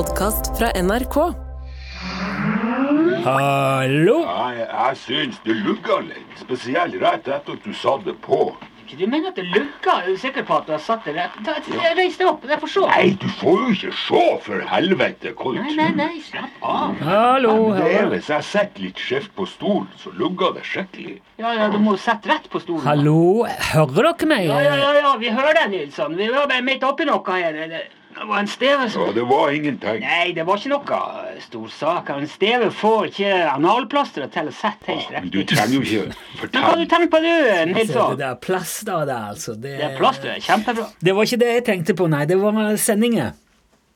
podkast fra NRK. Hallo? Ja, jeg, jeg syns det lugga litt. Spesielt rett etter at du satte på. Du mener at det lugga? Er du sikker på at du har satt det rett? Ta, ta, Reis deg opp, jeg får se. Nei, du får jo ikke se, for helvete. Hva du Nei, nei, nei, slapp av. Hallo? Det er hallo. hvis jeg sitter litt skjevt på stolen, så lugger det skikkelig. Ja, ja, du må jo sette rett på stolen. Hallo? Hører dere meg? Ja, ja, ja, ja, vi hører deg, Nilsson. Vi var bare midt oppi noe her. eller... det var en steve som Ja, det var ingenting. Nei, det var ikke noe stor sak. En steve får ikke analplasteret til å sette helt Men du trenger jo ikke fortelle hva har du tenkt på, du, sånn? Det der plasteret der, altså. Det, Det plasteret er kjempebra. det var ikke det jeg tenkte på, nei. Det var sendinger.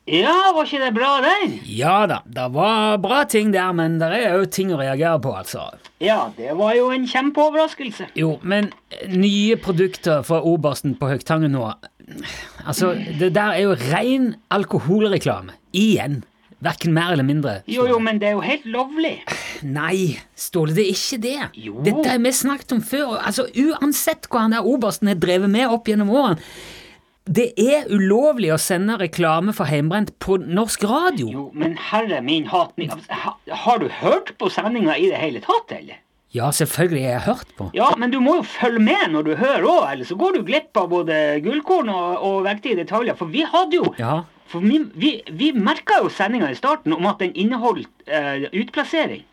Ja, var ikke det bra, den? Ja da, det var bra ting der, men det er jo ting å reagere på, altså. Ja, det var jo en kjempeoverraskelse. Jo, men eh, nye produkter fra Obersten på Høgtangen nå Altså, det der er jo ren alkoholreklame. Igjen. Verken mer eller mindre. Jo, jo, men det er jo helt lovlig. Nei, Ståle, det er ikke det. Jo. Dette har vi snakket om før. Altså, Uansett hva han der obersten har drevet med opp gjennom årene, det er ulovlig å sende reklame for heimbrent på norsk radio. Jo, men herre min hatning, Har du hørt på sendinga i det hele tatt, eller? Ja, selvfølgelig har jeg hørt på. Ja, men du må jo følge med når du hører òg, ellers så går du glipp av både gullkorn og, og viktige detaljer. For vi hadde jo Ja, For vi, vi, vi merka jo sendinga i starten om at den inneholdt eh, utplassering.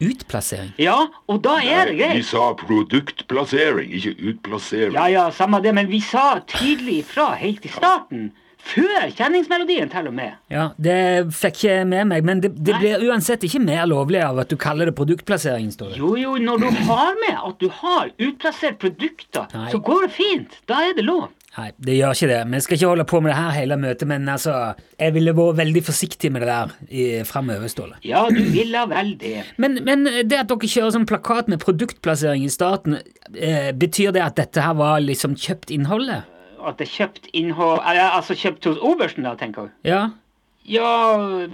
Utplassering. Ja, og da er det greit. Vi sa produktplassering, ikke utplassering. Ja, ja, samme det, men vi sa tydelig ifra helt i starten. Før kjenningsmelodien, til og med. Ja, Det fikk jeg med meg, men det, det blir uansett ikke mer lovlig av at du kaller det produktplassering. står det. Jo, jo, når du har med at du har utplassert produkter, Nei. så går det fint. Da er det lov. Nei, det gjør ikke det. Vi skal ikke holde på med det her hele møtet, men altså, jeg ville vært veldig forsiktig med det der i- framover, Ståle. Ja, du ville vel det. Men, men det at dere kjører sånn plakat med produktplassering i starten, eh, betyr det at dette her var liksom kjøpt innholdet? At det er kjøpt innhold eh, Altså kjøpt hos Obersten, da, tenker du? Ja? Ja,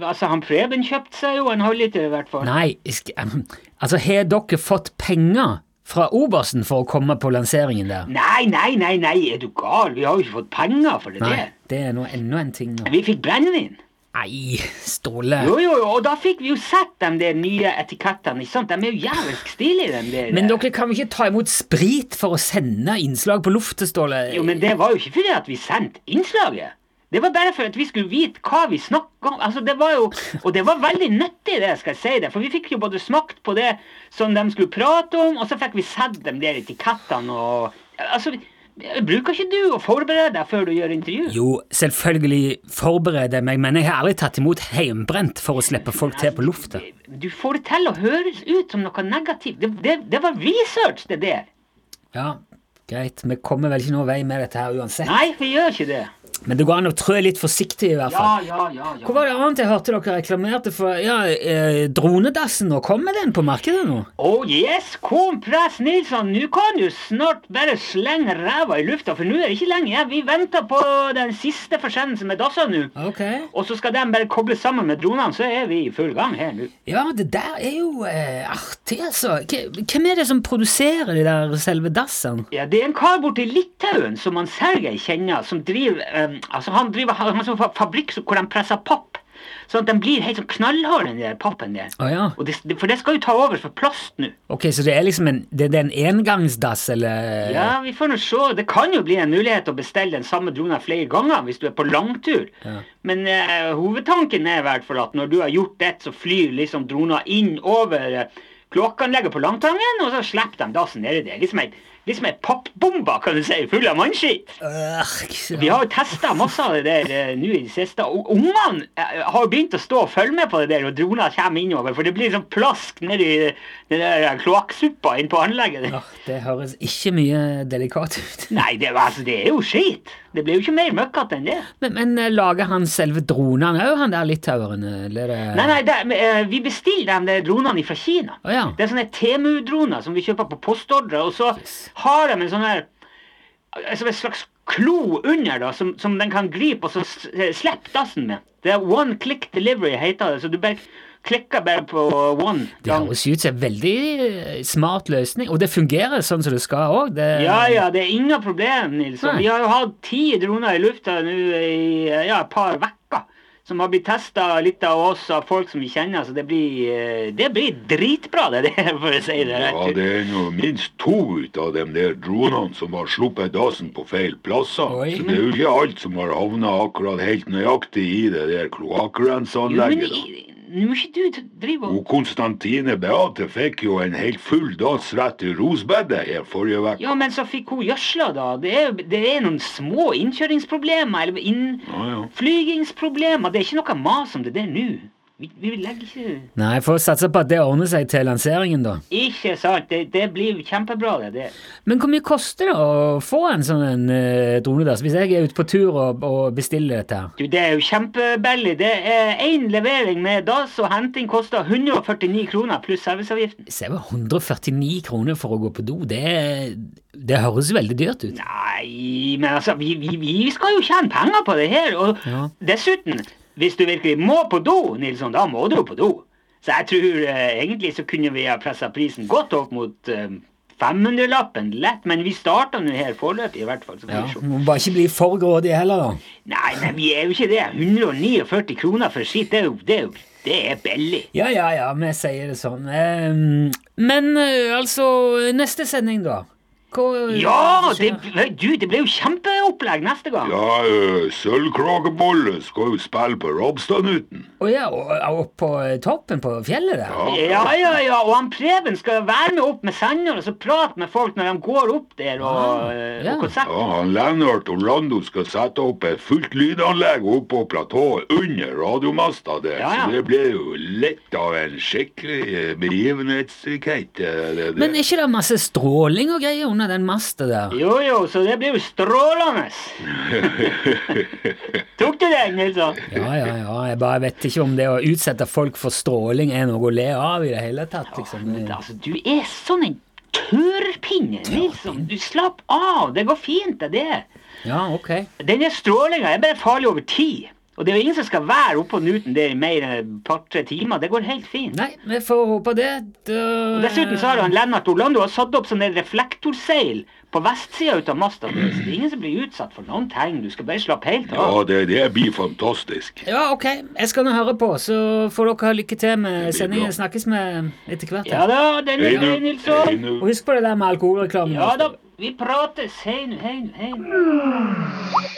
altså han Preben kjøpte seg jo en halvliter i hvert fall. Nei, altså har dere fått penger fra Obersten for å komme på lanseringen der? Nei, nei, nei, nei, er du gal? Vi har jo ikke fått penger for det Nei, det er nå enda en ting nå. Vi fikk brennevin. Nei, Ståle. Jo, jo, jo, og da fikk vi jo sett de der nye etikettene, ikke sant? De er jo jævlig stilige, de der. Men dere kan jo ikke ta imot sprit for å sende innslag på luftet, Ståle? Jo, men det var jo ikke fordi at vi sendte innslaget. Det var bare for at vi skulle vite hva vi snakka om. Altså, det var jo, Og det var veldig nyttig, det, skal jeg si det. For vi fikk jo både smakt på det som de skulle prate om, og så fikk vi sett de der etikettene og Altså, bruker ikke du å forberede deg før du gjør intervju? Jo, selvfølgelig forbereder jeg meg, men jeg har aldri tatt imot heimbrent for å slippe folk til på lufta. Du får det til å høres ut som noe negativt. Det, det, det var research, det der. Ja, greit, vi kommer vel ikke noen vei med dette her uansett. Nei, vi gjør ikke det. Men det går an å trø litt forsiktig, i hvert fall. ja, ja. ja. Hvor var det annet jeg hørte dere reklamerte for? Ja, eh, dronedassen nå. Kommer den på markedet nå? Oh yes, kompress Nilsson, nå kan du snart bare slenge ræva i lufta, for nå er det ikke lenge igjen. Vi venter på den siste forsendelsen med dassa nå. Ok. Og så skal de bare koble sammen med dronene, så er vi i full gang her nå. Ja, det der er jo eh, artig, altså. Hvem er det som produserer de der selve dassene? Ja, Det er en kar borti Litauen som han Sergej kjenner, som driver eh, Altså, han driver han har sånn fabrikk hvor de presser papp. Sånn at den blir helt sånn knallhard, den der pappen der. Å ja. Det, for det skal jo ta over for plast nå. Ok, så det er liksom en, det, det er en engangsdass, eller? Ja, vi får nå se. Det kan jo bli en mulighet å bestille den samme dronen flere ganger hvis du er på langtur. Ja. Men eh, hovedtanken er i hvert fall at når du har gjort det, så flyr liksom droner inn over eh, kloakkanlegget på Langtangen, og så slipper de dassen nedi der. Liksom ei liksom ei pappbombe, kan du si, full av mannskitt. Øh, Vi har jo testa masse av det der uh, nå i det siste. Og ungene uh, har begynt å stå og følge med på det der, og droner kommer innover. For det blir sånn plask nedi den der kloakksuppa inne på anlegget. Ja, det høres ikke mye delikat ut. Nei, det, altså, det er jo skit. Det blir jo ikke mer møkkete enn det. Men, men eh, lager han selve dronene òg, han der litaueren? Eller? er det- Nei, nei, det, uh, vi bestiller de dronene fra Kina. Oh, ja. Det er sånne Temu-droner som vi kjøper på postordre, og så har de en sånn her Som en slags klo under, da, som, som den kan gripe og så eh, slippe dassen med. Det er one click delivery, heter det. Så du bare klikker bare på one. Det høres ut som en veldig eh, smart løsning, og det fungerer sånn som det skal òg. Ja, ja, det er ingen problem, Nils. Vi har jo hatt ti droner i lufta nå i ja, et par uker. Som har blitt testa litt av oss, av folk som vi kjenner. Så det blir, eh, det blir dritbra, det der, for å si det rett Ja, det er nå minst to ut av de der dronene som har sluppet dasen på feil plasser. Oi. Så det er jo ikke alt som har havna akkurat helt nøyaktig i det der Jo, kloakkrenseanlegget. Nå må ikke du drive og Konstantine Beate fikk jo en helt full dass rett i rosbedet her forrige uke. Ja, men så fikk hun gjødsla, da. Det er, det er noen små innkjøringsproblemer, eller innflygingsproblemer. Det er ikke noe mas om det der nå. Vi, vi legger ikke Nei, får satse på at det ordner seg til lanseringen, da. Ikke sant. Det, det blir kjempebra, det. det. Men hvor mye koster det å få en sånn en, eh, der, hvis jeg er ute på tur og, og bestiller dette her? Du, det er jo kjempebillig. Det er én levering med dass og henting koster 149 kroner pluss serviceavgiften. Se det 149 kroner for å gå på do. Det, det høres veldig dyrt ut. Nei, men altså, vi, vi, vi skal jo tjene penger på det her. Og Ja. dessuten, hvis du virkelig må på do, Nilsson, da må du jo på do. Så jeg tror eh, egentlig så kunne vi ha pressa prisen godt opp mot eh, 500-lappen lett, men vi starta nå her foreløpig, i hvert fall. Så Ja. Må bare ikke bli for grådig heller, da. Nei, men vi er jo ikke det. 149 kroner for skitt, det er jo, det er jo det er billig. Ja, ja, ja, vi sier det sånn. Men eh, altså, neste sending, da? Hva Ja, det, skjer? du, det ble jo kjempeopplegg neste gang. Ja, uh, Sølvkråkebolle skal jo spille på Robstadnuten. Å ja, og, og opp på eh, toppen på fjellet der? Ja, ja, ja, og han Preben skal være med opp med sender og så prate med folk når de går opp der, og, Ah, eh, ja. og konsert. Ja, han Lennart Orlando skal sette opp et fullt lydanlegg oppe på platået under radiomasta der. Ja, ja. Så det blir jo litt av en skikkelig eh, begivenhetskate. det- det- Men er ikke det masse stråling og greier under den masta der? Jo, jo, så det blir jo strålende. Tok du den, Nilsson? Ja, ja, ja, jeg bare vet ikke om det å utsette folk for stråling er noe å le av i det hele tatt, liksom. Men altså, du er sånn en tørrpinne, Nilsson. Du slapp av, det går fint, det. Ja, ok. Denne strålinga er bare farlig over tid. Og det er jo ingen som skal være oppå Newton der i mer enn et par-tre timer. Det går helt fint. Nei, vi får håpe det. Da... Og Dessuten så har han Lennart Orlando har satt opp sånne reflektorseil på vestsida ut av masta. Det er ingen som blir utsatt for noen tegn. Du skal bare slappe helt Ja, av. det, det blir fantastisk. Ja, ok. Jeg skal nå høre på, så får dere ha lykke til med sendingen. Snakkes med etter hvert. Ja da, den er grei, Nilsson. Og husk på det der med alkoholreklamen. Ja da, vi prates. Hei nå, hei nå, hei nå.